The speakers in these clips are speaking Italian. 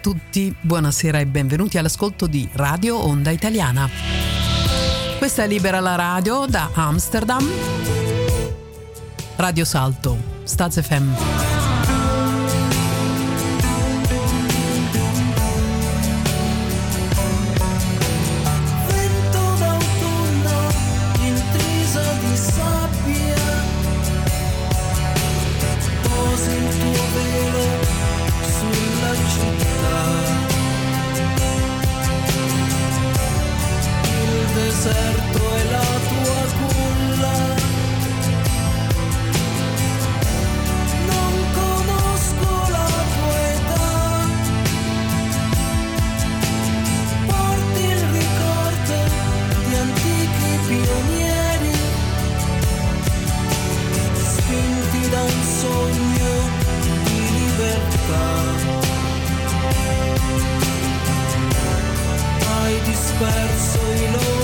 A tutti, buonasera e benvenuti all'ascolto di Radio Onda Italiana. Questa è Libera la Radio da Amsterdam. Radio Salto, Staz FM. verso y lo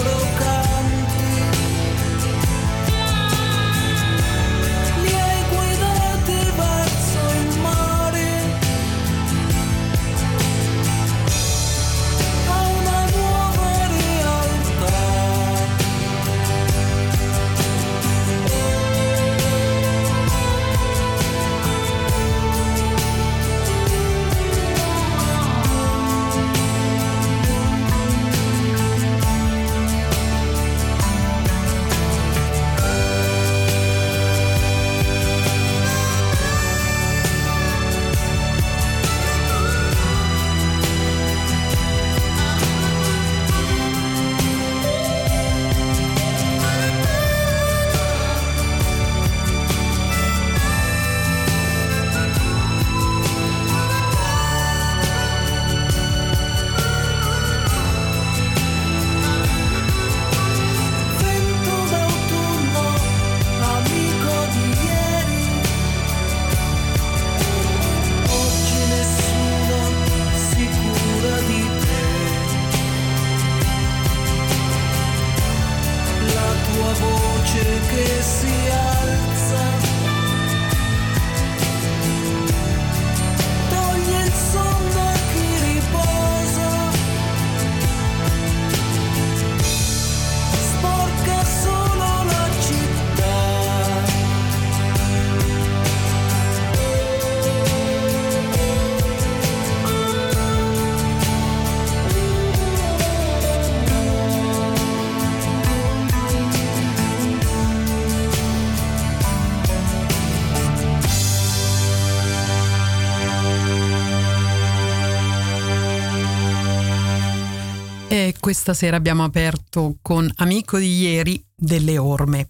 questa sera abbiamo aperto con Amico di ieri delle orme.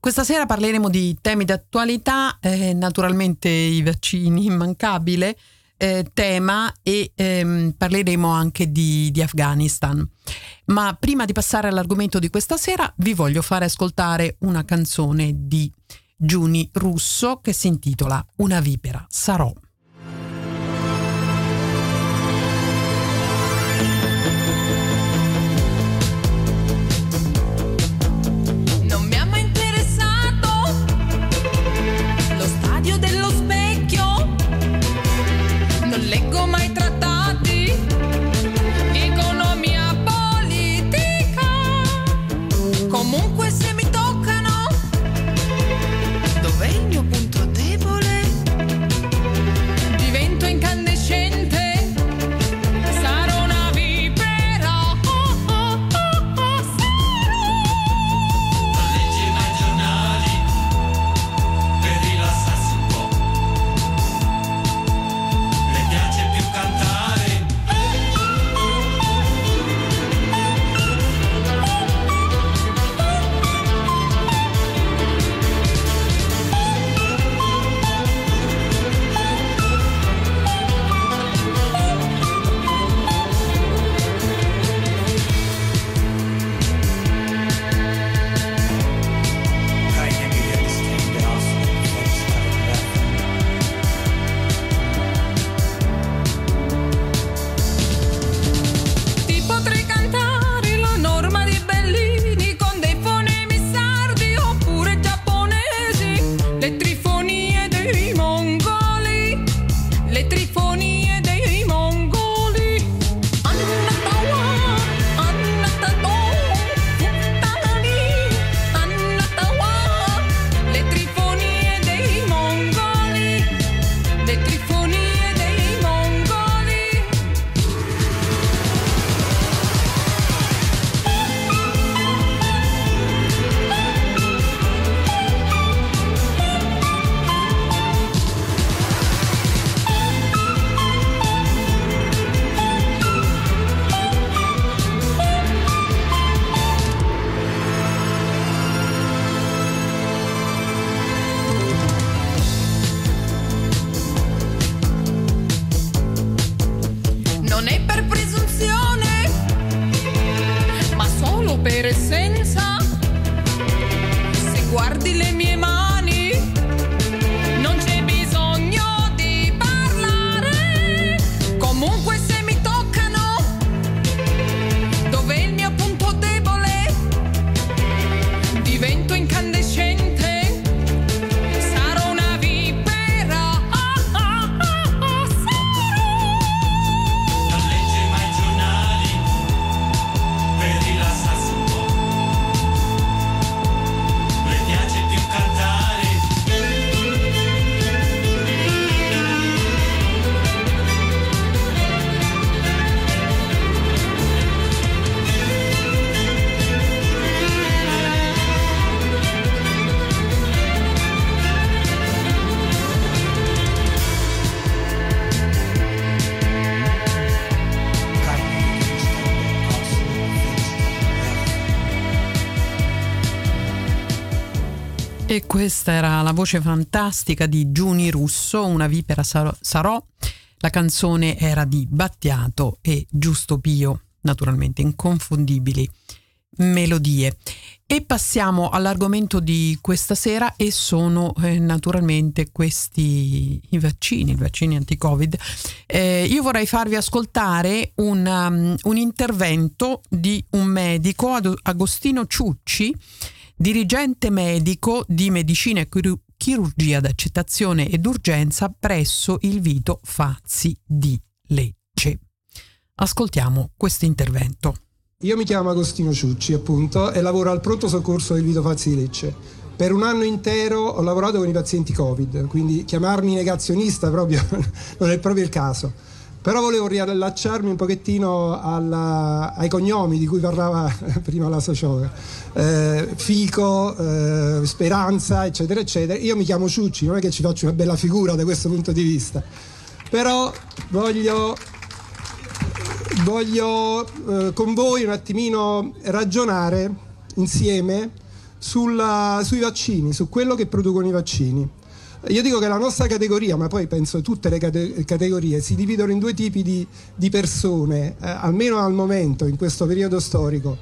Questa sera parleremo di temi d'attualità, eh, naturalmente i vaccini immancabile, eh, tema e ehm, parleremo anche di, di Afghanistan. Ma prima di passare all'argomento di questa sera vi voglio fare ascoltare una canzone di Giuni Russo che si intitola Una vipera sarò. Questa era la voce fantastica di Giuni Russo, Una vipera sarò. La canzone era di Battiato e Giusto Pio, naturalmente inconfondibili melodie. E passiamo all'argomento di questa sera e sono eh, naturalmente questi i vaccini, i vaccini anti-Covid. Eh, io vorrei farvi ascoltare un, um, un intervento di un medico, Agostino Ciucci, dirigente medico di medicina e chiru- chirurgia d'accettazione ed urgenza presso il Vito Fazzi di Lecce. Ascoltiamo questo intervento. Io mi chiamo Agostino Ciucci, appunto, e lavoro al pronto soccorso del Vito Fazzi di Lecce. Per un anno intero ho lavorato con i pazienti Covid, quindi chiamarmi negazionista proprio non è proprio il caso. Però volevo riallacciarmi un pochettino alla- ai cognomi di cui parlava prima la sociologa. Eh, Fico, eh, Speranza, eccetera, eccetera. Io mi chiamo Ciucci, non è che ci faccio una bella figura da questo punto di vista. Però voglio voglio eh, con voi un attimino ragionare insieme sulla- sui vaccini, su quello che producono i vaccini. Io dico che la nostra categoria, ma poi penso tutte le cate- categorie, si dividono in due tipi di, di persone, eh, almeno al momento, in questo periodo storico.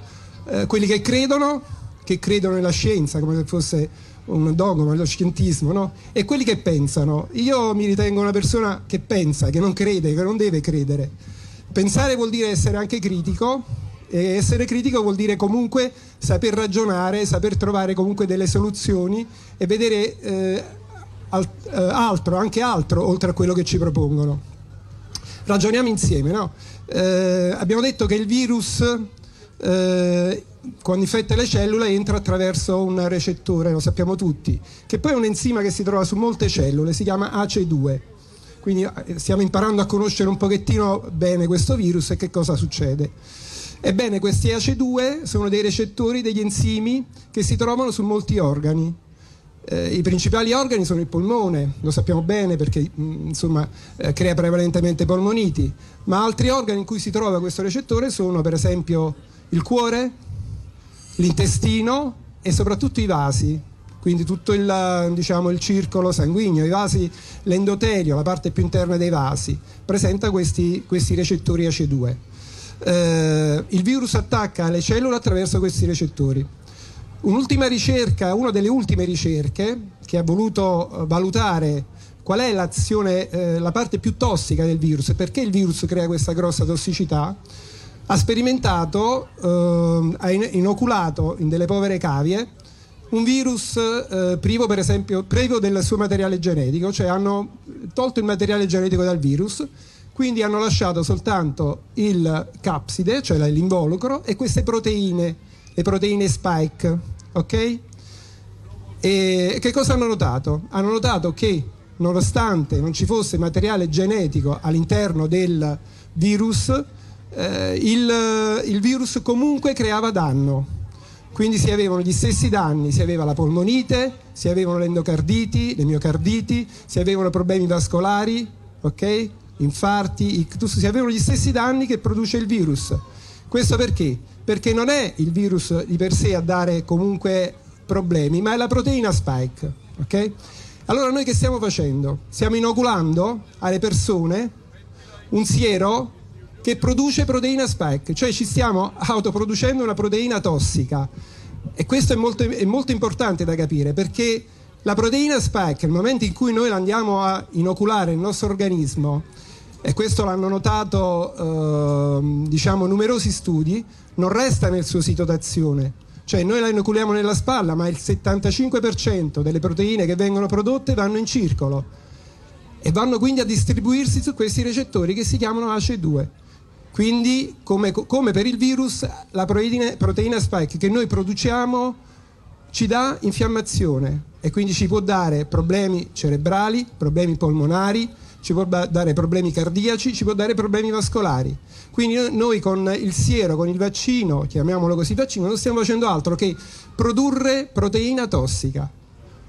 Eh, quelli che credono, che credono nella scienza, come se fosse un dogma, lo scientismo, no? E quelli che pensano. Io mi ritengo una persona che pensa, che non crede, che non deve credere. Pensare vuol dire essere anche critico e essere critico vuol dire comunque saper ragionare, saper trovare comunque delle soluzioni e vedere eh, altro, anche altro oltre a quello che ci propongono. Ragioniamo insieme, no? Eh, abbiamo detto che il virus eh, quando infetta le cellule entra attraverso un recettore, lo sappiamo tutti, che poi è un enzima che si trova su molte cellule, si chiama AC2 quindi eh, stiamo imparando a conoscere un pochettino bene questo virus e che cosa succede. Ebbene, questi AC2 sono dei recettori degli enzimi che si trovano su molti organi. Eh, I principali organi sono il polmone, lo sappiamo bene perché mh, insomma, eh, crea prevalentemente polmoniti, ma altri organi in cui si trova questo recettore sono per esempio il cuore, l'intestino e soprattutto i vasi, quindi tutto il, diciamo, il circolo sanguigno, i vasi, l'endotelio, la parte più interna dei vasi, presenta questi, questi recettori AC2. Eh, il virus attacca le cellule attraverso questi recettori. Un'ultima ricerca, una delle ultime ricerche che ha voluto eh, valutare qual è l'azione, eh, la parte più tossica del virus e perché il virus crea questa grossa tossicità, ha sperimentato, eh, ha in- inoculato in delle povere cavie un virus eh, privo per esempio privo del suo materiale genetico, cioè hanno tolto il materiale genetico dal virus, quindi hanno lasciato soltanto il capside, cioè l'involucro, e queste proteine, le proteine spike, ok? E che cosa hanno notato? Hanno notato che nonostante non ci fosse materiale genetico all'interno del virus, eh, il, il virus comunque creava danno. Quindi si avevano gli stessi danni, si aveva la polmonite, si avevano le endocarditi, le miocarditi, si avevano problemi vascolari, ok? Infarti, ictus, si avevano gli stessi danni che produce il virus. Questo perché? Perché non è il virus di per sé a dare comunque problemi, ma è la proteina spike, ok? Allora noi che stiamo facendo? Stiamo inoculando alle persone un siero che produce proteina spike, cioè ci stiamo autoproducendo una proteina tossica. E questo è molto, è molto importante da capire perché la proteina spike, nel momento in cui noi la andiamo a inoculare nel nostro organismo, e questo l'hanno notato ehm, diciamo, numerosi studi, non resta nel suo sito d'azione. Cioè noi la inoculiamo nella spalla, ma il 75% delle proteine che vengono prodotte vanno in circolo e vanno quindi a distribuirsi su questi recettori che si chiamano ACE2. Quindi, come, come per il virus, la proteina, proteina spike che noi produciamo ci dà infiammazione e quindi ci può dare problemi cerebrali, problemi polmonari, ci può da- dare problemi cardiaci, ci può dare problemi vascolari. Quindi no- noi con il siero, con il vaccino, chiamiamolo così vaccino, non stiamo facendo altro che produrre proteina tossica.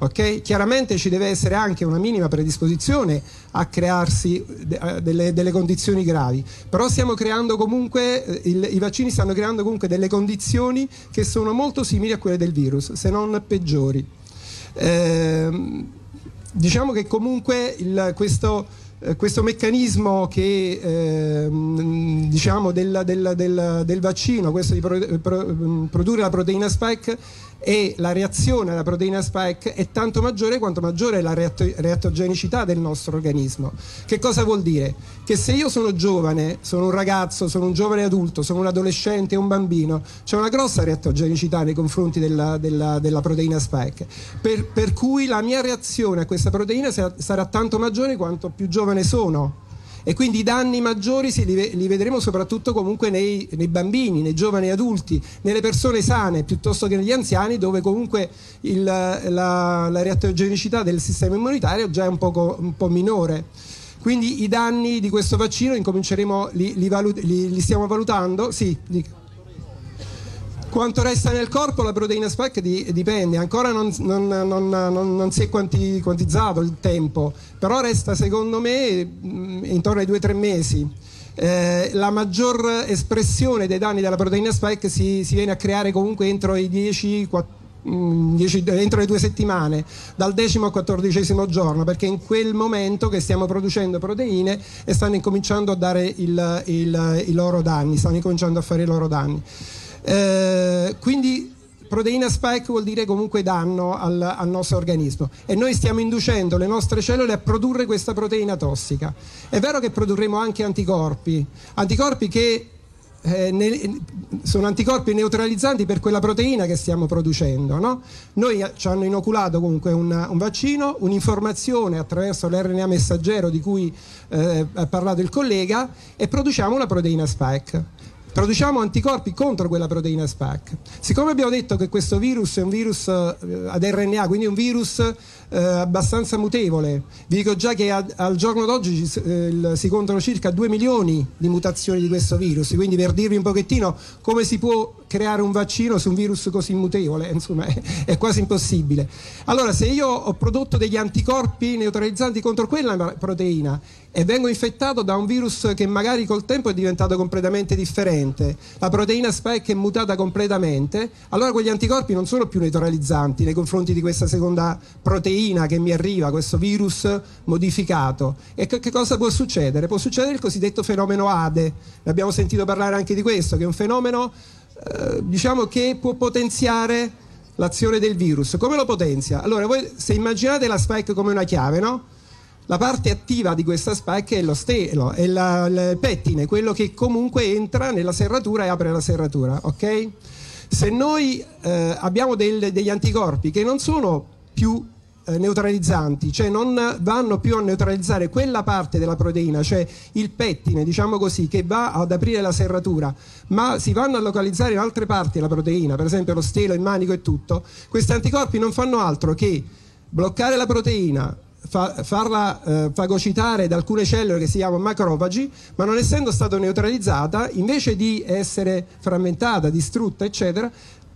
ok? Chiaramente ci deve essere anche una minima predisposizione a crearsi de- eh, delle, delle condizioni gravi, però stiamo creando comunque, eh, il- i vaccini stanno creando comunque delle condizioni che sono molto simili a quelle del virus, se non peggiori. Ehm, diciamo che comunque il- questo, eh, questo meccanismo che, ehm, diciamo del, del- del- del vaccino, questo di pro- pro- produrre la proteina spike e la reazione alla proteina spike è tanto maggiore quanto maggiore è la reatto- reattogenicità del nostro organismo. Che cosa vuol dire? Che se io sono giovane, sono un ragazzo, sono un giovane adulto, sono un adolescente, un bambino, c'è una grossa reattogenicità nei confronti della, della- della proteina spike. Per, per cui la mia reazione a questa proteina sarà, sarà tanto maggiore quanto più giovane sono. E quindi i danni maggiori li, li vedremo soprattutto comunque nei, nei bambini, nei giovani adulti, nelle persone sane piuttosto che negli anziani, dove comunque il- la, la reattogenicità del sistema immunitario già è un, poco, un po' minore. Quindi i danni di questo vaccino li, li valu- li- stiamo valutando. Sì, dica. Quanto resta nel corpo la proteina spike di- dipende, ancora non, non- non- non- si è quanti- quantizzato il tempo, però resta secondo me mh, intorno ai 2-3 mesi. Eh, la maggior espressione dei danni della proteina spike si, si viene a creare comunque entro i 10, quatt- mh, 10 entro le due settimane, dal decimo al quattordicesimo giorno, perché in quel momento che stiamo producendo proteine e stanno incominciando a dare il- il- i loro danni, stanno incominciando a fare i loro danni. Eh, quindi proteina spike vuol dire comunque danno al, al nostro organismo e noi stiamo inducendo le nostre cellule a produrre questa proteina tossica. È vero che produrremo anche anticorpi, anticorpi che eh, ne- sono anticorpi neutralizzanti per quella proteina che stiamo producendo. no? Noi ci hanno inoculato comunque un, un vaccino, un'informazione attraverso l'RNA messaggero di cui eh, ha parlato il collega e produciamo una proteina spike. Produciamo anticorpi contro quella proteina spike. Siccome abbiamo detto che questo virus è un virus eh, ad RNA, quindi un virus eh, abbastanza mutevole, vi dico già che a- al giorno d'oggi eh, si contano circa 2 milioni di mutazioni di questo virus, quindi per dirvi un pochettino come si può creare un vaccino su un virus così mutevole, insomma è, è quasi impossibile. Allora se io ho prodotto degli anticorpi neutralizzanti contro quella proteina e vengo infettato da un virus che magari col tempo è diventato completamente differente, la proteina spike è mutata completamente, allora quegli anticorpi non sono più neutralizzanti nei confronti di questa seconda proteina che mi arriva, questo virus modificato. E che, che cosa può succedere? Può succedere il cosiddetto fenomeno ADE, ne abbiamo sentito parlare anche di questo, che è un fenomeno eh, diciamo che può potenziare l'azione del virus. Come lo potenzia? Allora, voi se immaginate la spike come una chiave, no? La parte attiva di questa spike è lo stelo, è la- il pettine, quello che comunque entra nella serratura e apre la serratura, ok? Se noi eh, abbiamo del- degli anticorpi che non sono più neutralizzanti, cioè non vanno più a neutralizzare quella parte della proteina, cioè il pettine, diciamo così, che va ad aprire la serratura, ma si vanno a localizzare in altre parti della proteina, per esempio lo stelo, il manico e tutto, questi anticorpi non fanno altro che bloccare la proteina, fa- farla eh, fagocitare da alcune cellule che si chiamano macrofagi, ma non essendo stata neutralizzata, invece di essere frammentata, distrutta, eccetera,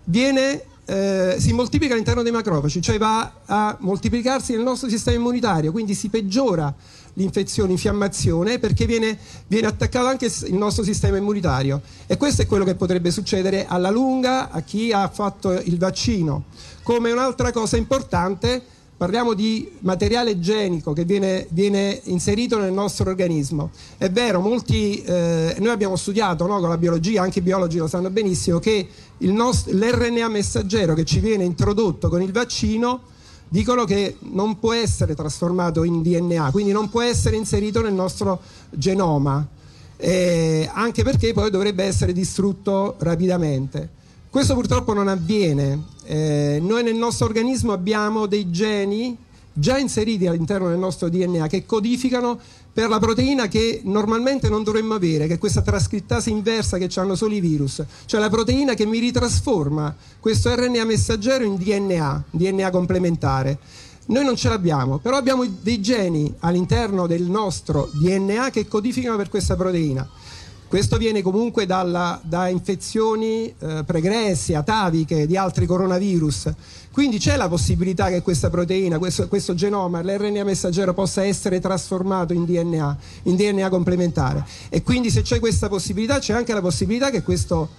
viene, eh, si moltiplica all'interno dei macrofagi, cioè va a moltiplicarsi nel nostro sistema immunitario, quindi si peggiora l'infezione, l'infiammazione, perché viene, viene attaccato anche il nostro sistema immunitario. E questo è quello che potrebbe succedere alla lunga a chi ha fatto il vaccino. Come un'altra cosa importante, parliamo di materiale genico che viene, viene inserito nel nostro organismo. È vero, molti, eh, noi abbiamo studiato no, con la biologia, anche i biologi lo sanno benissimo, che il nost- l'RNA messaggero che ci viene introdotto con il vaccino dicono che non può essere trasformato in DNA, quindi non può essere inserito nel nostro genoma, eh, anche perché poi dovrebbe essere distrutto rapidamente. Questo purtroppo non avviene. Eh, noi nel nostro organismo abbiamo dei geni già inseriti all'interno del nostro DNA che codificano per la proteina che normalmente non dovremmo avere, che è questa trascrittasi inversa che hanno solo i virus, cioè la proteina che mi ritrasforma questo RNA messaggero in DNA, DNA complementare. Noi non ce l'abbiamo, però abbiamo dei geni all'interno del nostro DNA che codificano per questa proteina. Questo viene comunque dalla, da infezioni eh, pregresse, ataviche di altri coronavirus. Quindi c'è la possibilità che questa proteina, questo, questo genoma, l'RNA messaggero possa essere trasformato in DNA, in DNA complementare. E quindi se c'è questa possibilità c'è anche la possibilità che questo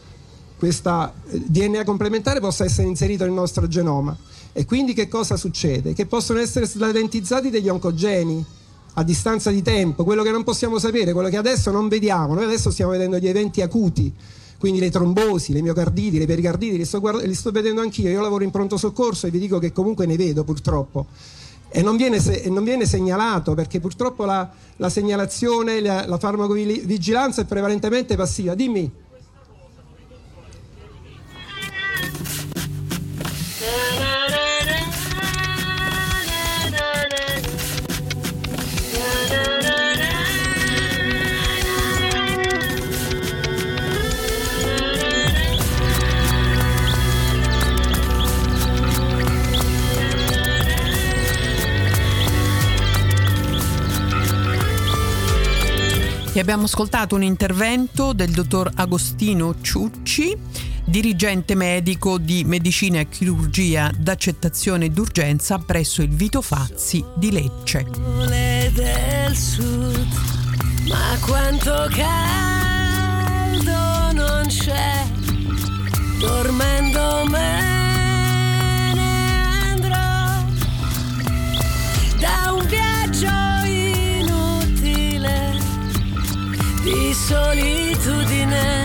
questa eh, DNA complementare possa essere inserito nel nostro genoma. E quindi che cosa succede? Che possono essere sladentizzati degli oncogeni a distanza di tempo, quello che non possiamo sapere, quello che adesso non vediamo. Noi adesso stiamo vedendo gli eventi acuti, quindi le trombosi, le miocarditi, le pericarditi, li sto, guard- li sto vedendo anch'io. Io lavoro in pronto soccorso e vi dico che comunque ne vedo purtroppo. E non viene, se- non viene segnalato perché purtroppo la, la segnalazione, la, la farmacovigilanza è prevalentemente passiva. Dimmi. E abbiamo ascoltato un intervento del dottor Agostino Ciucci, dirigente medico di medicina e chirurgia d'accettazione d'urgenza presso il Vito Fazzi di Lecce. del sud, ma quanto caldo non c'è, dormendo me di solitudine.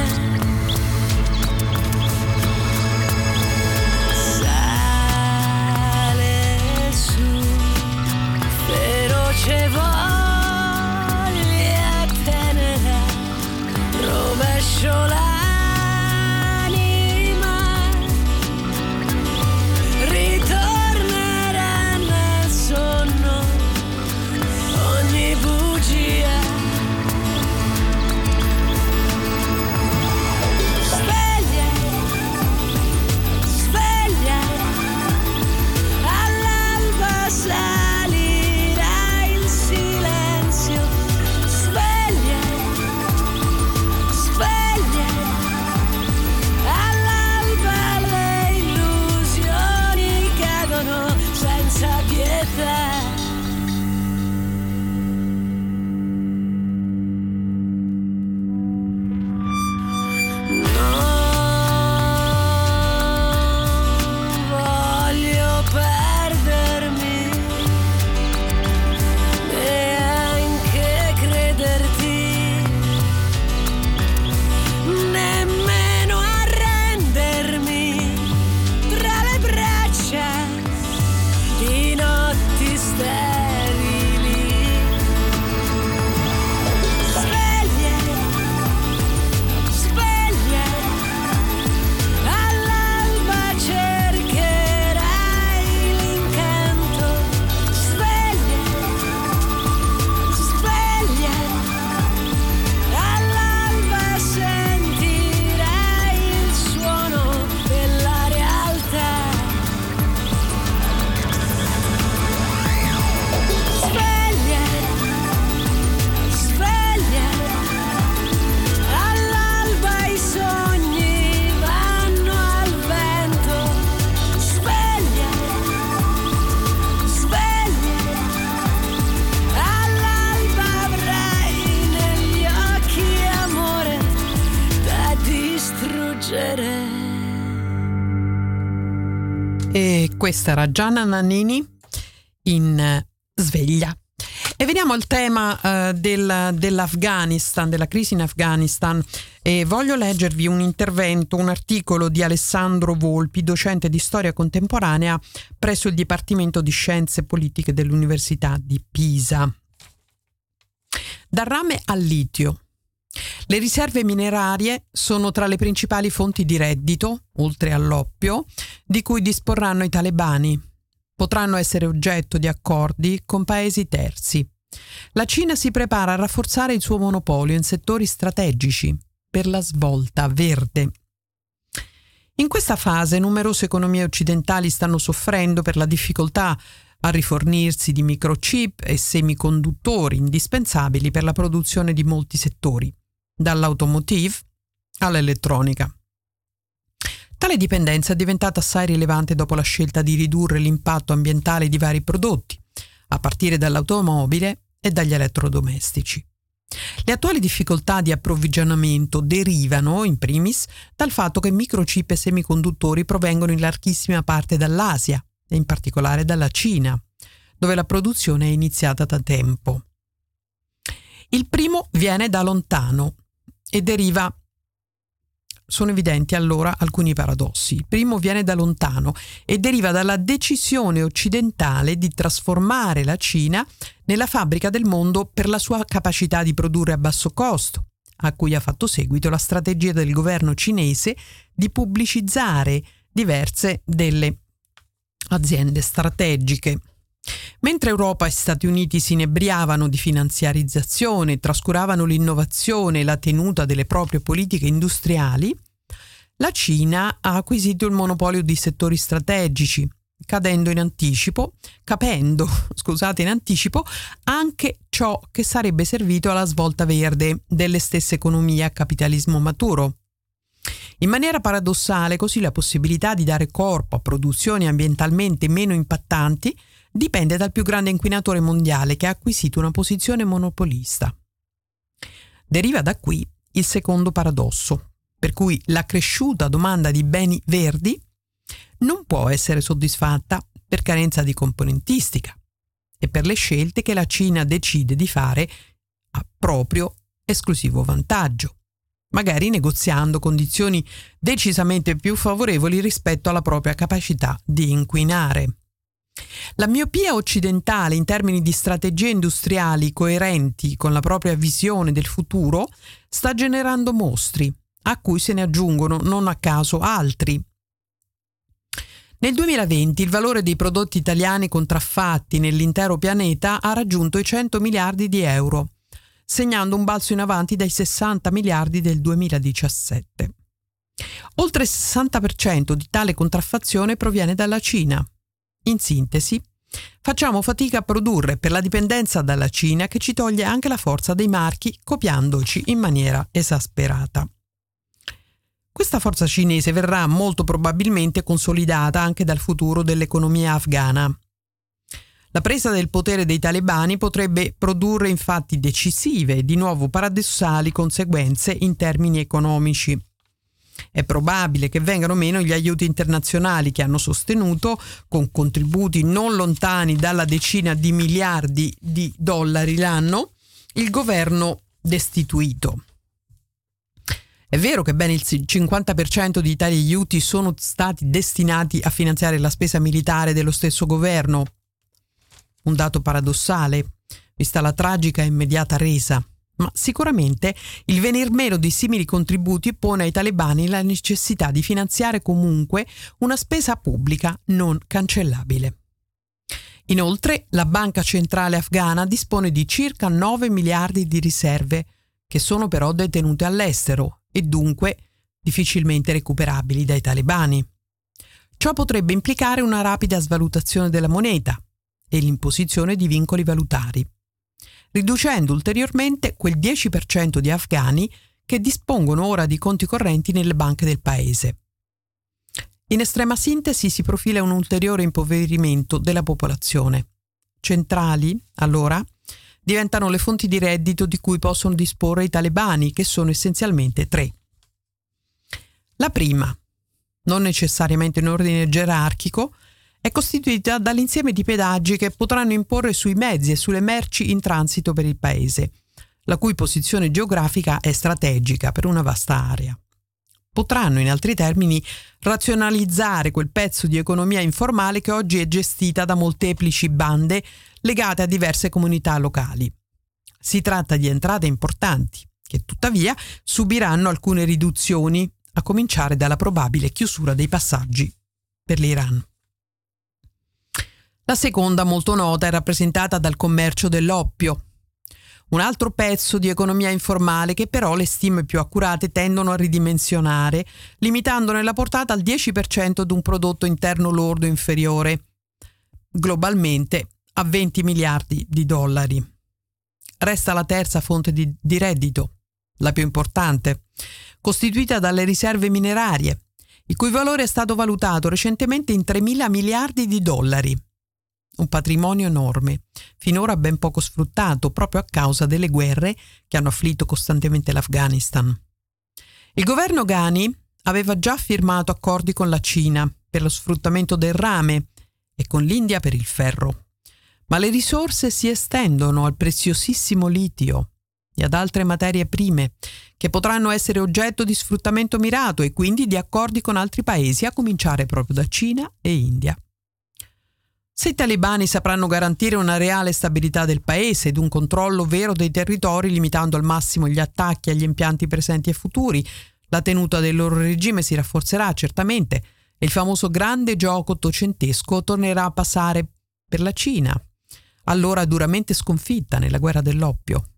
E questa era Gianna Nannini in eh, sveglia. E veniamo al tema eh, del- dell'Afghanistan, della crisi in Afghanistan. E voglio leggervi un intervento, un articolo di Alessandro Volpi, docente di storia contemporanea presso il Dipartimento di Scienze Politiche dell'Università di Pisa. Dal rame al litio. Le riserve minerarie sono tra le principali fonti di reddito, oltre all'oppio, di cui disporranno i talebani. Potranno essere oggetto di accordi con paesi terzi. La Cina si prepara a rafforzare il suo monopolio in settori strategici per la svolta verde. In questa fase numerose economie occidentali stanno soffrendo per la difficoltà a rifornirsi di microchip e semiconduttori indispensabili per la produzione di molti settori, dall'automotive all'elettronica. Tale dipendenza è diventata assai rilevante dopo la scelta di ridurre l'impatto ambientale di vari prodotti, a partire dall'automobile e dagli elettrodomestici. Le attuali difficoltà di approvvigionamento derivano, in primis, dal fatto che microchip e semiconduttori provengono in larghissima parte dall'Asia, e in particolare dalla Cina, dove la produzione è iniziata da tempo. Il primo viene da lontano e deriva sono evidenti allora alcuni paradossi. Il primo viene da lontano e deriva dalla decisione occidentale di trasformare la Cina nella fabbrica del mondo per la sua capacità di produrre a basso costo, a cui ha fatto seguito la strategia del governo cinese di pubblicizzare diverse delle aziende strategiche. Mentre Europa e Stati Uniti si inebriavano di finanziarizzazione, trascuravano l'innovazione e la tenuta delle proprie politiche industriali, la Cina ha acquisito il monopolio di settori strategici, cadendo in anticipo, capendo, scusate, in anticipo anche ciò che sarebbe servito alla svolta verde delle stesse economie a capitalismo maturo. In maniera paradossale, così la possibilità di dare corpo a produzioni ambientalmente meno impattanti dipende dal più grande inquinatore mondiale che ha acquisito una posizione monopolista. Deriva da qui il secondo paradosso, per cui la cresciuta domanda di beni verdi non può essere soddisfatta per carenza di componentistica e per le scelte che la Cina decide di fare a proprio esclusivo vantaggio, magari negoziando condizioni decisamente più favorevoli rispetto alla propria capacità di inquinare. La miopia occidentale in termini di strategie industriali coerenti con la propria visione del futuro sta generando mostri, a cui se ne aggiungono non a caso altri. Nel 2020 il valore dei prodotti italiani contraffatti nell'intero pianeta ha raggiunto i 100 miliardi di euro, segnando un balzo in avanti dai 60 miliardi del 2017. Oltre il 60% di tale contraffazione proviene dalla Cina. In sintesi, facciamo fatica a produrre per la dipendenza dalla Cina che ci toglie anche la forza dei marchi copiandoci in maniera esasperata. Questa forza cinese verrà molto probabilmente consolidata anche dal futuro dell'economia afghana. La presa del potere dei talebani potrebbe produrre infatti decisive e di nuovo paradossali conseguenze in termini economici. È probabile che vengano meno gli aiuti internazionali che hanno sostenuto, con contributi non lontani dalla decina di miliardi di dollari l'anno, il governo destituito. È vero che ben il 50% di tali aiuti sono stati destinati a finanziare la spesa militare dello stesso governo. Un dato paradossale, vista la tragica e immediata resa ma sicuramente il venir meno di simili contributi pone ai talebani la necessità di finanziare comunque una spesa pubblica non cancellabile. Inoltre, la Banca Centrale Afghana dispone di circa 9 miliardi di riserve, che sono però detenute all'estero e dunque difficilmente recuperabili dai talebani. Ciò potrebbe implicare una rapida svalutazione della moneta e l'imposizione di vincoli valutari riducendo ulteriormente quel 10% di afghani che dispongono ora di conti correnti nelle banche del paese. In estrema sintesi si profila un ulteriore impoverimento della popolazione. Centrali, allora, diventano le fonti di reddito di cui possono disporre i talebani, che sono essenzialmente tre. La prima, non necessariamente in ordine gerarchico, è costituita dall'insieme di pedaggi che potranno imporre sui mezzi e sulle merci in transito per il paese, la cui posizione geografica è strategica per una vasta area. Potranno, in altri termini, razionalizzare quel pezzo di economia informale che oggi è gestita da molteplici bande legate a diverse comunità locali. Si tratta di entrate importanti, che tuttavia subiranno alcune riduzioni, a cominciare dalla probabile chiusura dei passaggi per l'Iran. La seconda, molto nota, è rappresentata dal commercio dell'oppio, un altro pezzo di economia informale che però le stime più accurate tendono a ridimensionare, limitandone la portata al 10% di un prodotto interno lordo inferiore, globalmente a 20 miliardi di dollari. Resta la terza fonte di, di reddito, la più importante, costituita dalle riserve minerarie, il cui valore è stato valutato recentemente in 3 mila miliardi di dollari un patrimonio enorme, finora ben poco sfruttato proprio a causa delle guerre che hanno afflitto costantemente l'Afghanistan. Il governo Ghani aveva già firmato accordi con la Cina per lo sfruttamento del rame e con l'India per il ferro, ma le risorse si estendono al preziosissimo litio e ad altre materie prime che potranno essere oggetto di sfruttamento mirato e quindi di accordi con altri paesi, a cominciare proprio da Cina e India. Se i talebani sapranno garantire una reale stabilità del paese ed un controllo vero dei territori, limitando al massimo gli attacchi agli impianti presenti e futuri, la tenuta del loro regime si rafforzerà certamente. E il famoso grande gioco ottocentesco tornerà a passare per la Cina, allora duramente sconfitta nella guerra dell'oppio.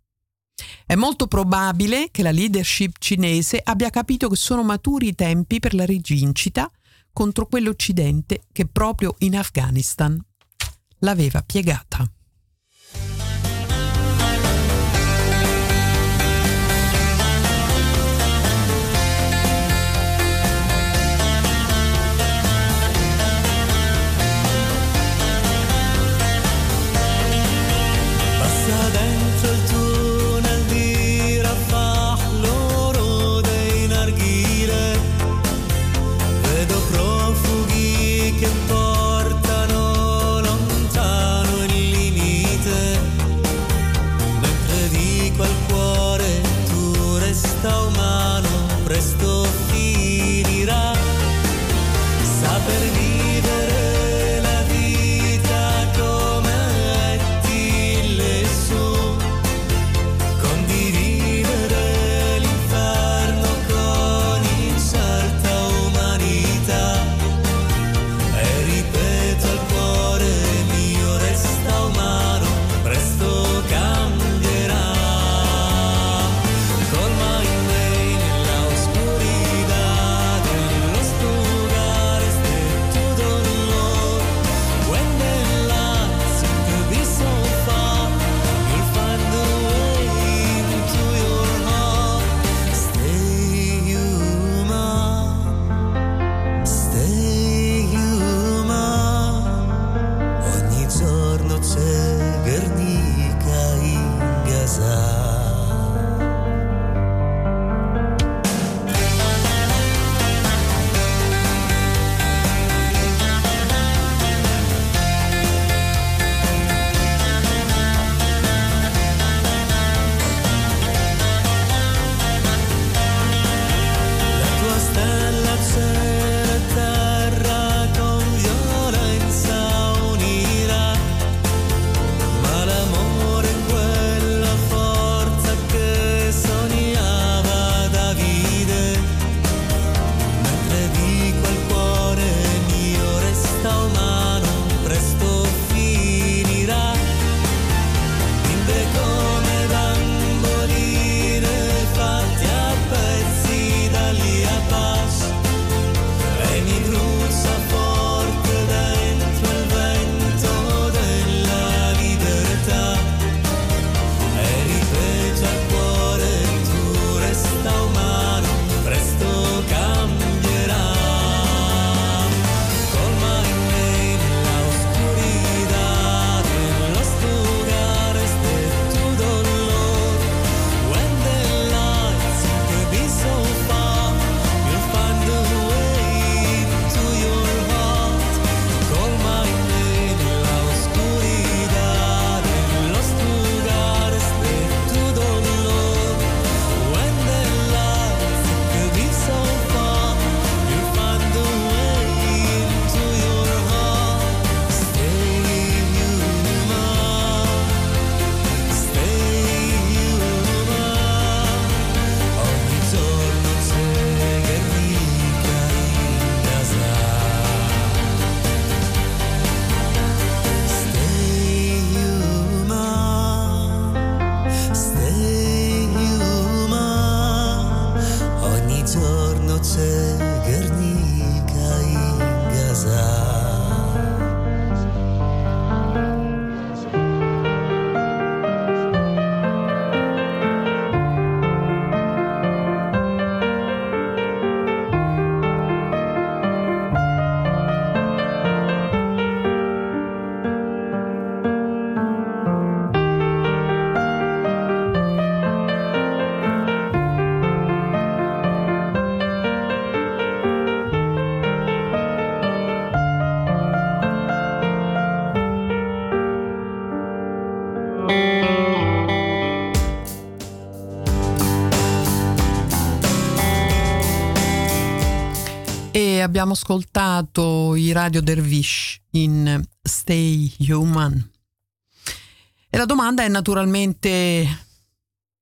È molto probabile che la leadership cinese abbia capito che sono maturi i tempi per la rivincita contro quell'Occidente che proprio in Afghanistan l'aveva piegata. Abbiamo ascoltato i Radio Dervish in Stay Human. E la domanda è naturalmente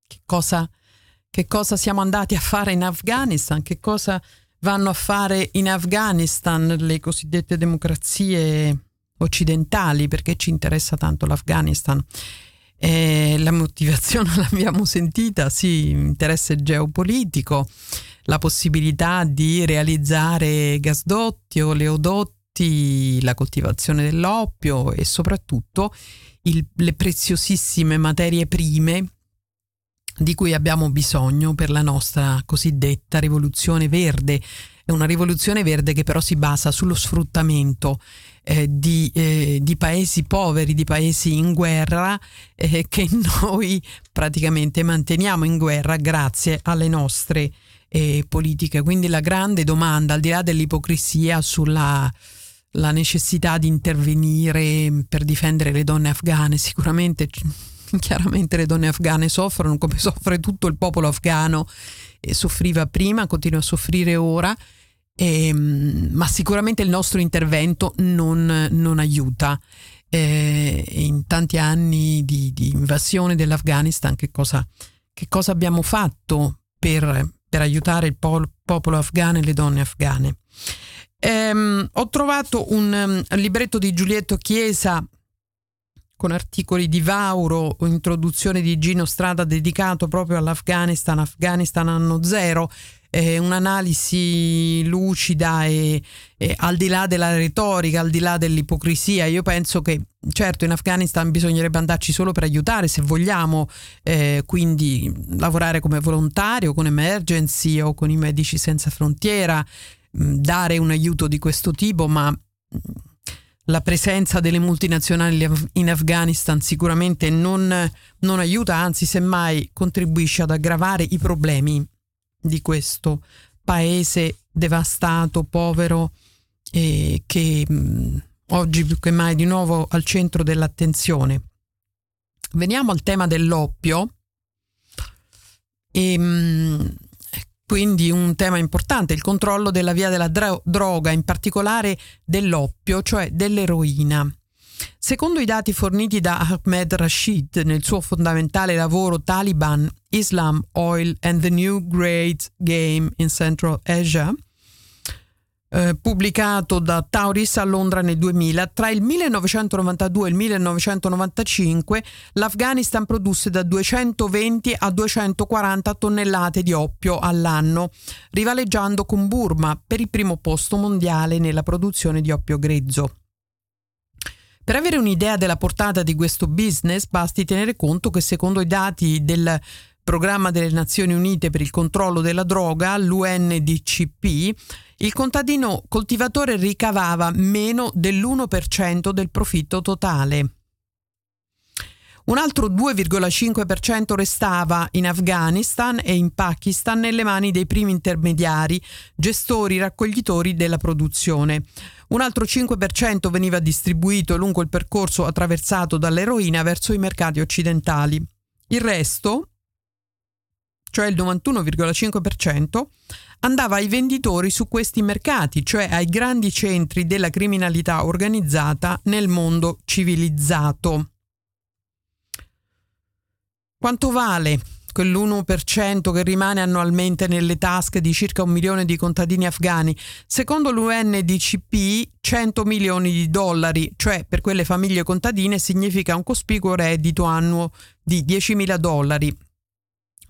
che cosa, che cosa siamo andati a fare in Afghanistan, che cosa vanno a fare in Afghanistan le cosiddette democrazie occidentali, perché ci interessa tanto l'Afghanistan. Eh, la motivazione l'abbiamo sentita, sì, interesse geopolitico, la possibilità di realizzare gasdotti, oleodotti, la coltivazione dell'oppio e soprattutto il- le preziosissime materie prime di cui abbiamo bisogno per la nostra cosiddetta rivoluzione verde. È una rivoluzione verde che però si basa sullo sfruttamento eh, di, eh, di paesi poveri, di paesi in guerra, eh, che noi praticamente manteniamo in guerra grazie alle nostre eh, politiche. Quindi la grande domanda, al di là dell'ipocrisia sulla la necessità di intervenire per difendere le donne afghane, sicuramente chiaramente le donne afghane soffrono come soffre tutto il popolo afghano e soffriva prima, continua a soffrire ora, ehm, ma sicuramente il nostro intervento non, non aiuta. Eh, in tanti anni di, di invasione dell'Afghanistan, che cosa, che cosa abbiamo fatto per, per aiutare il pol- popolo afghano e le donne afghane? Ehm, ho trovato un um, libretto di Giulietto Chiesa con articoli di Vauro, introduzione di Gino Strada dedicato proprio all'Afghanistan, Afghanistan anno zero, eh, un'analisi lucida e, e al di là della retorica, al di là dell'ipocrisia. Io penso che certo in Afghanistan bisognerebbe andarci solo per aiutare se vogliamo, eh, quindi lavorare come volontario con Emergency o con i Medici Senza Frontiera, mh, dare un aiuto di questo tipo, ma mh, la presenza delle multinazionali in Afghanistan sicuramente non, non aiuta, anzi semmai contribuisce ad aggravare i problemi di questo paese devastato, povero e che mh, oggi più che mai di nuovo al centro dell'attenzione. Veniamo al tema dell'oppio e mh, quindi un tema importante, il controllo della via della dro- droga, in particolare dell'oppio, cioè dell'eroina. Secondo i dati forniti da Ahmed Rashid nel suo fondamentale lavoro Taliban, Islam, Oil and the New Great Game in Central Asia, eh, pubblicato da Tauris a Londra nel 2000, tra il 1992 e il 1995 l'Afghanistan produsse da 220 a 240 tonnellate di oppio all'anno, rivaleggiando con Burma per il primo posto mondiale nella produzione di oppio grezzo. Per avere un'idea della portata di questo business basti tenere conto che secondo i dati del Programma delle Nazioni Unite per il controllo della droga, l'UNDCP, il contadino coltivatore ricavava meno dell'1% del profitto totale. Un altro 2,5% restava in Afghanistan e in Pakistan nelle mani dei primi intermediari, gestori, raccoglitori della produzione. Un altro 5% veniva distribuito lungo il percorso attraversato dall'eroina verso i mercati occidentali. Il resto, cioè il 91,5%, andava ai venditori su questi mercati, cioè ai grandi centri della criminalità organizzata nel mondo civilizzato. Quanto vale quell'1% che rimane annualmente nelle tasche di circa un milione di contadini afghani? Secondo l'UNDCP 100 milioni di dollari, cioè per quelle famiglie contadine significa un cospicuo reddito annuo di 10.000 dollari.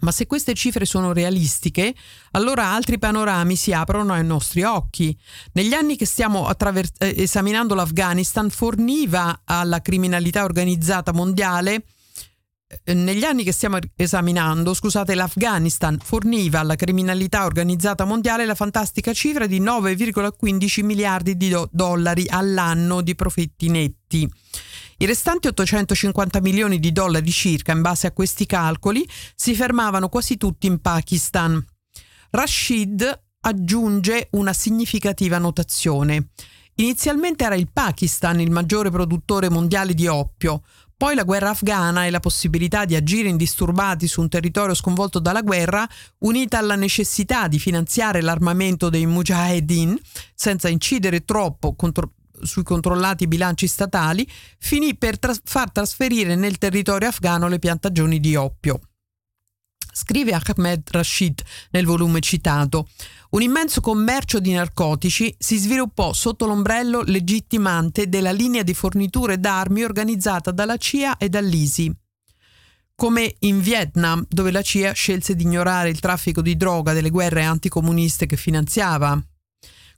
Ma se queste cifre sono realistiche, allora altri panorami si aprono ai nostri occhi. Negli anni che stiamo attraver- eh, esaminando l'Afghanistan forniva alla criminalità organizzata mondiale eh, negli anni che stiamo esaminando, scusate, l'Afghanistan forniva alla criminalità organizzata mondiale la fantastica cifra di 9,15 miliardi di do- dollari all'anno di profitti netti. I restanti 850 milioni di dollari circa, in base a questi calcoli, si fermavano quasi tutti in Pakistan. Rashid aggiunge una significativa notazione. Inizialmente era il Pakistan il maggiore produttore mondiale di oppio, Poi la guerra afghana e la possibilità di agire indisturbati su un territorio sconvolto dalla guerra, unita alla necessità di finanziare l'armamento dei mujahedin senza incidere troppo contro- sui controllati bilanci statali, finì per tras- far trasferire nel territorio afghano le piantagioni di oppio. Scrive Ahmed Rashid nel volume citato. Un immenso commercio di narcotici si sviluppò sotto l'ombrello legittimante della linea di forniture d'armi organizzata dalla CIA e dall'ISI. Come in Vietnam, dove la CIA scelse di ignorare il traffico di droga delle guerre anticomuniste che finanziava.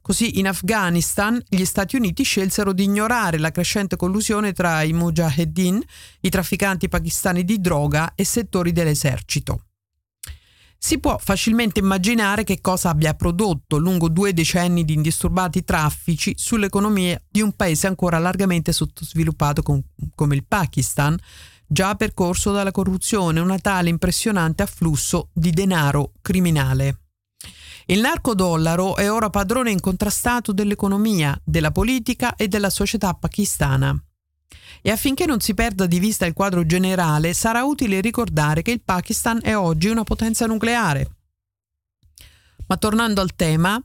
Così in Afghanistan gli Stati Uniti scelsero di ignorare la crescente collusione tra i mujahedin, i trafficanti pakistani di droga e settori dell'esercito. Si può facilmente immaginare che cosa abbia prodotto lungo due decenni di indisturbati traffici sull'economia di un paese ancora largamente sottosviluppato com- come il Pakistan, già percorso dalla corruzione e un tale impressionante afflusso di denaro criminale. Il narcodollaro è ora padrone incontrastato dell'economia, della politica e della società pakistana. E affinché non si perda di vista il quadro generale, sarà utile ricordare che il Pakistan è oggi una potenza nucleare. Ma tornando al tema,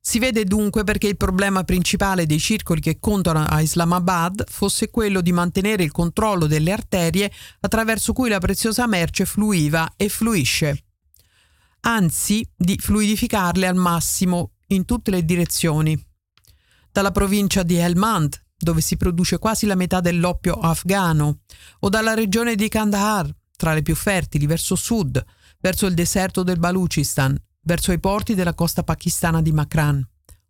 si vede dunque perché il problema principale dei circoli che contano a Islamabad fosse quello di mantenere il controllo delle arterie attraverso cui la preziosa merce fluiva e fluisce, anzi di fluidificarle al massimo in tutte le direzioni. Dalla provincia di Helmand, dove si produce quasi la metà dell'oppio afghano, o dalla regione di Kandahar, tra le più fertili, verso sud, verso il deserto del Baluchistan, verso i porti della costa pakistana di Makran,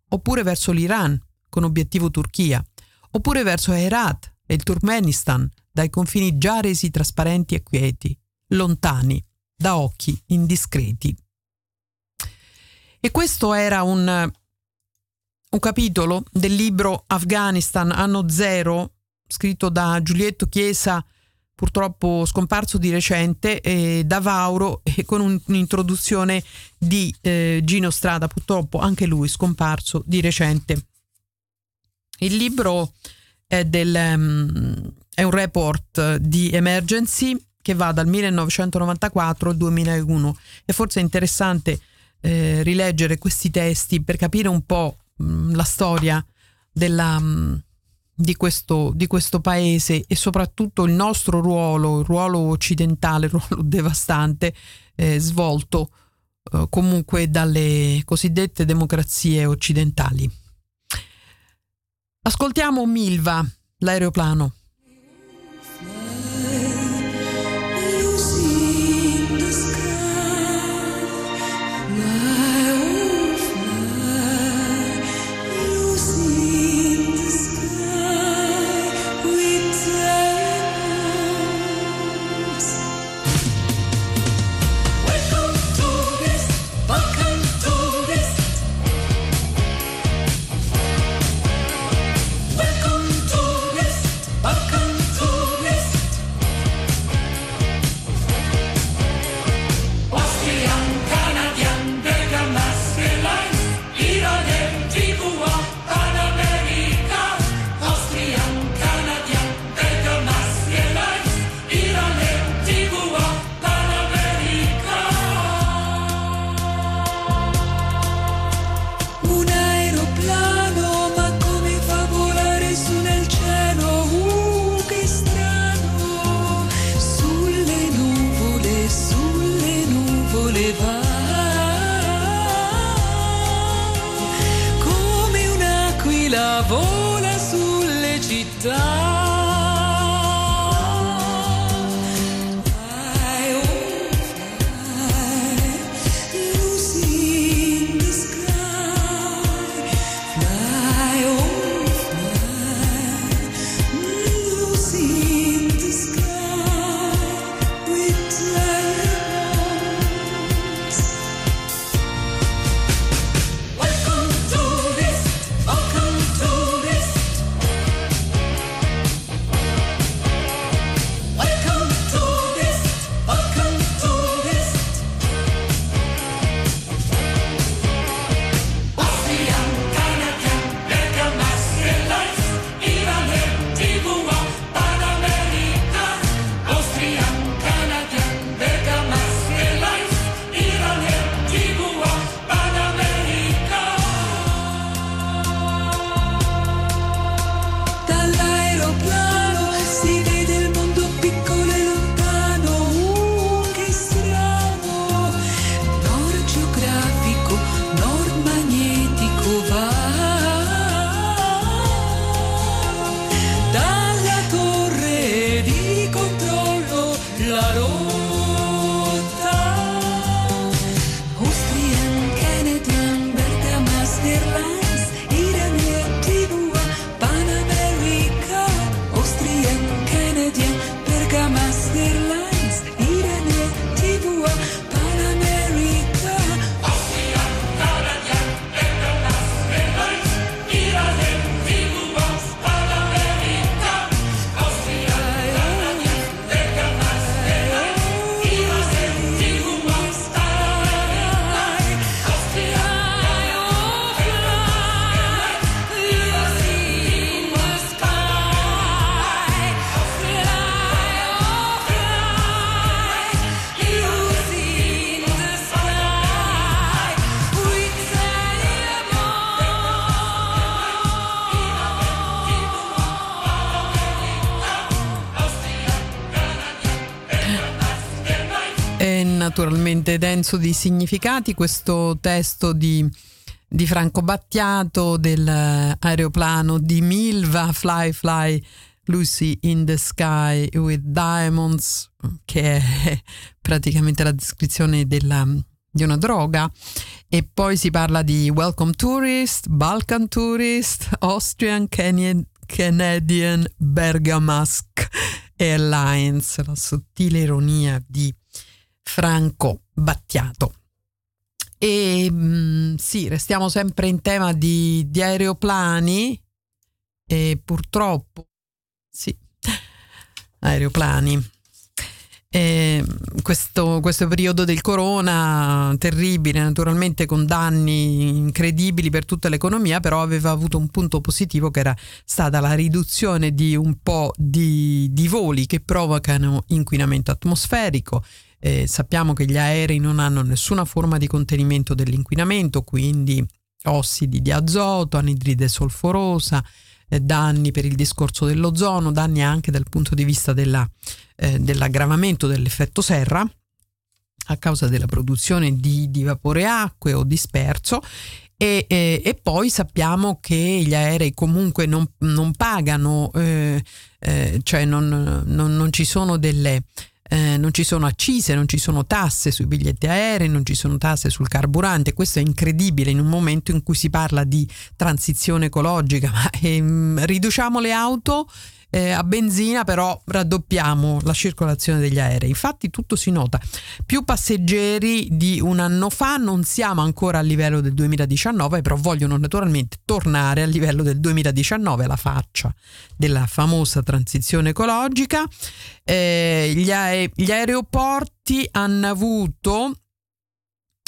oppure verso l'Iran, con obiettivo Turchia, oppure verso Herat e il Turkmenistan, dai confini già resi trasparenti e quieti, lontani, da occhi indiscreti. E questo era un un capitolo del libro Afghanistan anno zero, scritto da Giulietto Chiesa, purtroppo scomparso di recente, e da Vauro, e con un- un'introduzione di eh, Gino Strada, purtroppo anche lui scomparso di recente. Il libro è, del, um, è un report di Emergency che va dal 1994 al 2001 e forse è interessante eh, rileggere questi testi per capire un po' mh, la storia della, mh, di, questo, di questo paese e soprattutto il nostro ruolo, il ruolo occidentale, il ruolo devastante eh, svolto eh, comunque dalle cosiddette democrazie occidentali. Ascoltiamo Milva, l'aeroplano. Denso di significati questo testo di, di Franco Battiato dell'aeroplano di Milva Fly Fly Lucy in the Sky with Diamonds che è praticamente la descrizione della, di una droga. E poi si parla di Welcome Tourist, Balkan Tourist, Austrian Canadian, Canadian Bergamask Airlines, la sottile ironia di Franco Battiato. E mm, sì, restiamo sempre in tema di, di aeroplani e purtroppo, sì, aeroplani. E questo, questo periodo del corona terribile, naturalmente con danni incredibili per tutta l'economia, però aveva avuto un punto positivo che era stata la riduzione di un po' di, di voli che provocano inquinamento atmosferico. Eh, sappiamo che gli aerei non hanno nessuna forma di contenimento dell'inquinamento, quindi ossidi di azoto, anidride solforosa, eh, danni per il discorso dell'ozono, danni anche dal punto di vista della, eh, dell'aggravamento dell'effetto serra a causa della produzione di, di vapore acqueo disperso. E, e, e, poi sappiamo che gli aerei comunque non, non pagano, eh, eh, cioè non, non, non, ci sono delle... Eh, non ci sono accise, non ci sono tasse sui biglietti aerei, non ci sono tasse sul carburante. Questo è incredibile in un momento in cui si parla di transizione ecologica. Ma ehm, riduciamo le auto eh, a benzina però raddoppiamo la circolazione degli aerei. Infatti tutto si nota. Più passeggeri di un anno fa, non siamo ancora a livello del 2019, però vogliono naturalmente tornare al livello del 2019, alla faccia della famosa transizione ecologica. Eh, gli, ae- gli aeroporti hanno avuto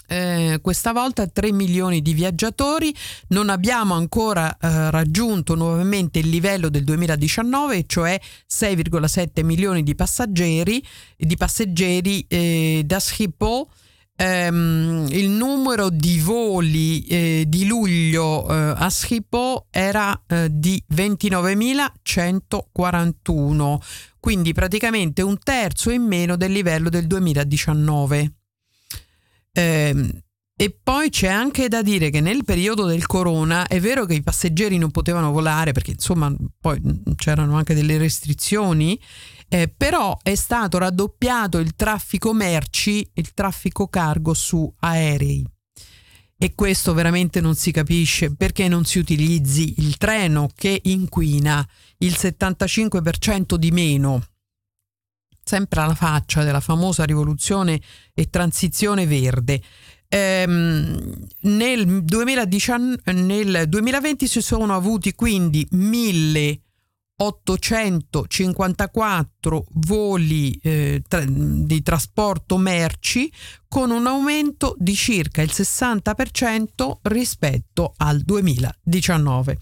eh, questa volta 3 milioni di viaggiatori, non abbiamo ancora eh, raggiunto nuovamente il livello del 2019, cioè 6,7 milioni di passeggeri, di passeggeri eh, da Schiphol. Um, il numero di voli eh, di luglio eh, a Schiphol era eh, di 29.141, quindi praticamente un terzo in meno del livello del 2019. Eh, e poi c'è anche da dire che nel periodo del corona è vero che i passeggeri non potevano volare perché insomma poi c'erano anche delle restrizioni, eh, però è stato raddoppiato il traffico merci, il traffico cargo su aerei. E questo veramente non si capisce perché non si utilizzi il treno che inquina il 75% di meno sempre alla faccia della famosa rivoluzione e transizione verde. Ehm, nel, 2019, nel 2020 si sono avuti quindi 1854 voli eh, tra, di trasporto merci con un aumento di circa il 60% rispetto al 2019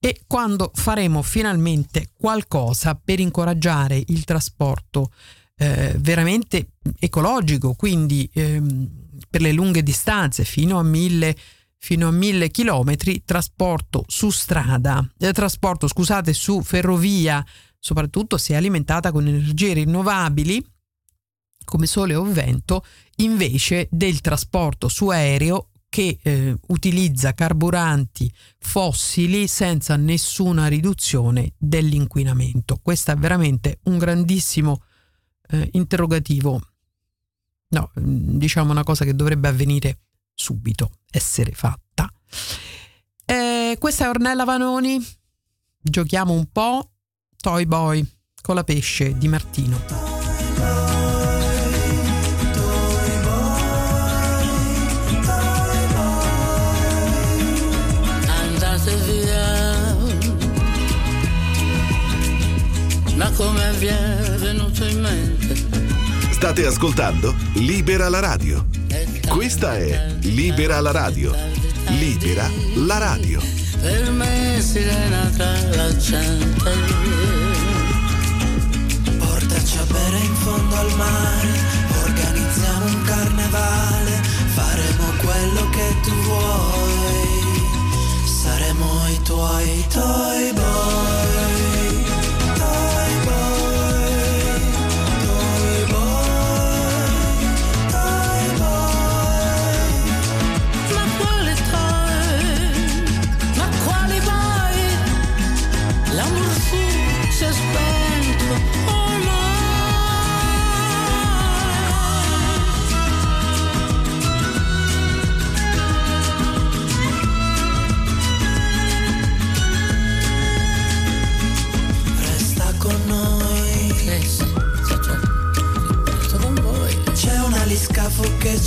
e quando faremo finalmente qualcosa per incoraggiare il trasporto eh, veramente ecologico, quindi ehm, per le lunghe distanze fino a mille fino a mille chilometri, trasporto su strada, eh, trasporto scusate su ferrovia, soprattutto se alimentata con energie rinnovabili come sole o vento, invece del trasporto su aereo che eh, utilizza carburanti fossili senza nessuna riduzione dell'inquinamento. Questo è veramente un grandissimo eh, interrogativo, no, mm, diciamo una cosa che dovrebbe avvenire subito, essere fatta. Eh, questa è Ornella Vanoni, giochiamo un po', Toy Boy con la pesce di Martino. Come vi è venuto in mente? State ascoltando Libera la radio. Questa è Libera la radio. Libera la radio. Per me è sirena tra la gente. Portaci a bere in fondo al mare, organizziamo un carnevale, faremo quello che tu vuoi, saremo i tuoi toy boy.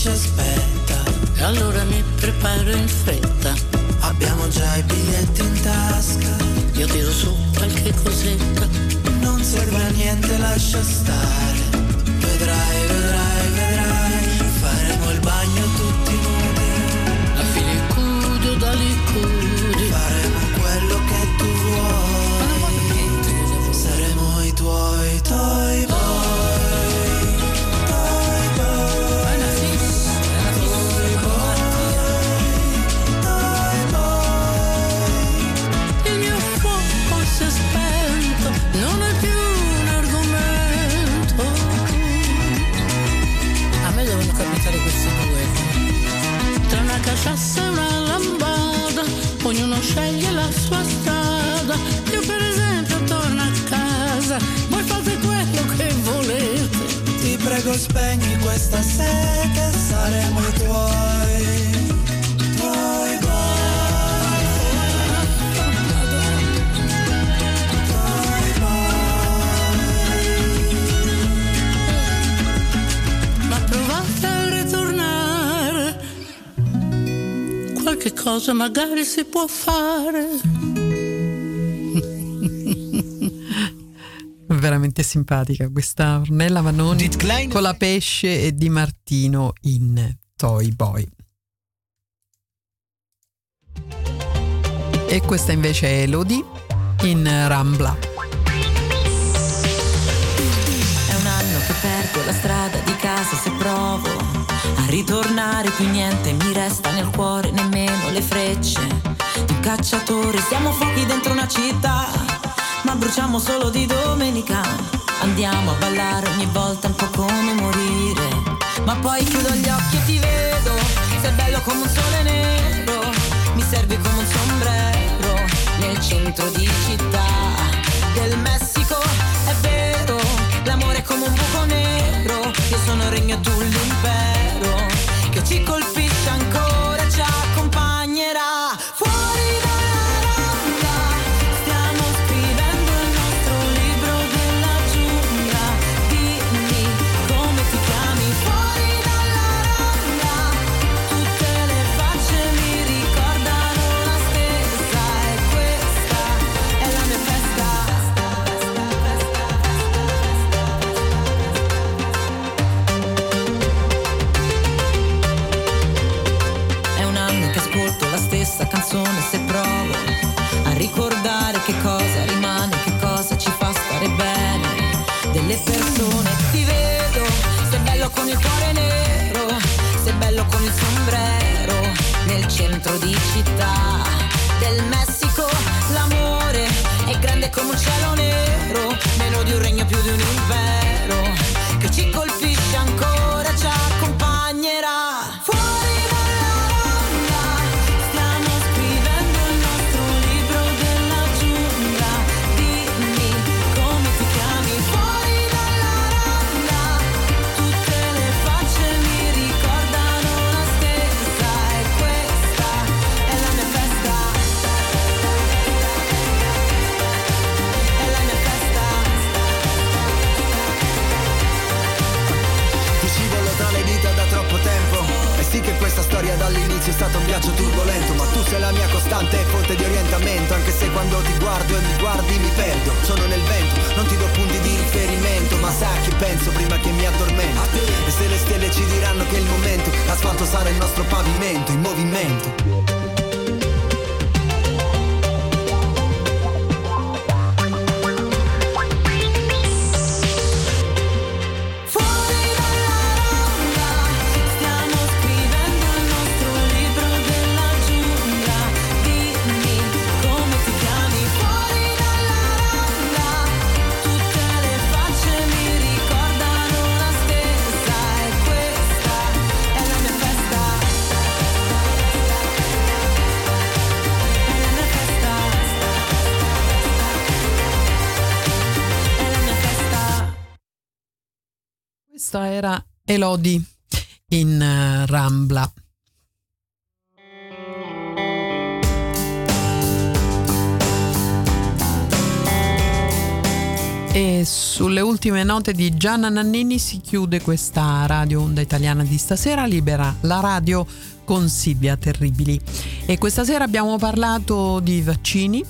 Ci aspetta. E allora mi preparo in fretta. Abbiamo già i biglietti in tasca. Io tiro su qualche cosetta. Non serve a niente, lascia stare. Vedrai, vedrai, vedrai. Faremo il bagno questa sete, saremo i tuoi. Qualche cosa magari si può fare. Veramente simpatica questa Ornella Vanoni con la pesce e Di Martino in Toy Boy. E questa invece è Elodie in Rambla. È un anno che perdo la strada di casa se provo a ritornare più niente mi resta nel cuore nemmeno le frecce di un cacciatore siamo fuochi dentro una città ma bruciamo solo di domenica. Andiamo a ballare ogni volta un po' come morire. Ma poi chiudo gli occhi e ti vedo sei bello come un sole nero. Mi servi come un sombrero nel centro di città del Messico. È vero l'amore è come un buco nero. Io sono il regno tu l'impero che ci colpisce ancora ci accompagnerà canzone se provo a ricordare che cosa rimane, che cosa ci fa stare bene. Delle persone ti vedo, sei bello con il cuore nero, sei bello con il sombrero, nel centro di città del Messico. L'amore è grande come un cielo nero, meno di un regno più di un impero, Elodie in eh, Rambla. E sulle ultime note di Gianna Nannini si chiude questa radio onda italiana di stasera, libera la radio con Silvia Terribili. E questa sera abbiamo parlato di vaccini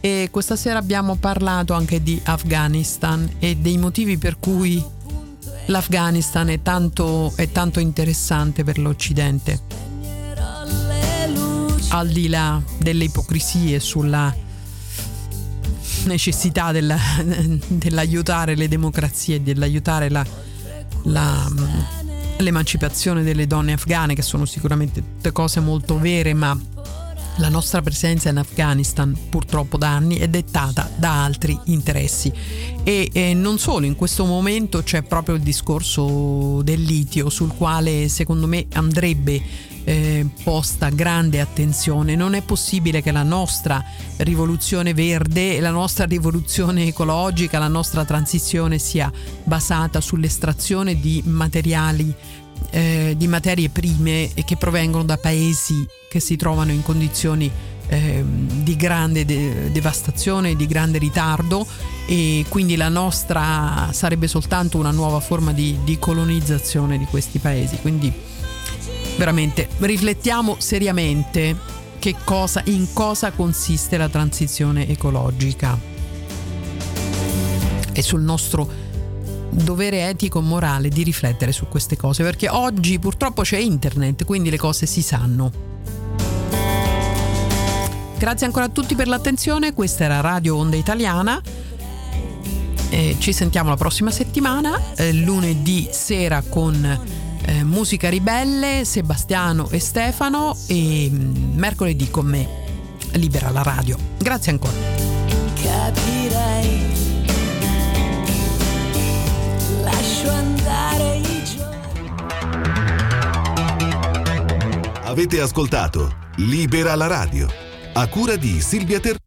e questa sera abbiamo parlato anche di Afghanistan e dei motivi per cui l'Afghanistan è tanto, è tanto interessante per l'Occidente. Al di là delle ipocrisie sulla necessità della- dell'aiutare le democrazie, dell'aiutare la- la, l'emancipazione delle donne afghane, che sono sicuramente tutte cose molto vere, ma la nostra presenza in Afghanistan purtroppo da anni è dettata da altri interessi e, e non solo, in questo momento c'è proprio il discorso del litio sul quale secondo me andrebbe eh, posta grande attenzione. Non è possibile che la nostra rivoluzione verde, la nostra rivoluzione ecologica, la nostra transizione sia basata sull'estrazione di materiali eh, di materie prime che provengono da paesi che si trovano in condizioni eh, di grande de- devastazione, di grande ritardo e quindi la nostra sarebbe soltanto una nuova forma di, di colonizzazione di questi paesi. Quindi veramente riflettiamo seriamente cosa, in cosa consiste la transizione ecologica e sul nostro dovere etico e morale di riflettere su queste cose perché oggi purtroppo c'è internet quindi le cose si sanno. Grazie ancora a tutti per l'attenzione questa era Radio Onda Italiana. Eh, ci sentiamo la prossima settimana eh, lunedì sera con eh, Musica Ribelle Sebastiano e Stefano e mm, mercoledì con me Libera la radio. Grazie ancora. Capirei. Lascio andare i giorni. Avete ascoltato Libera la radio a cura di Silvia Ter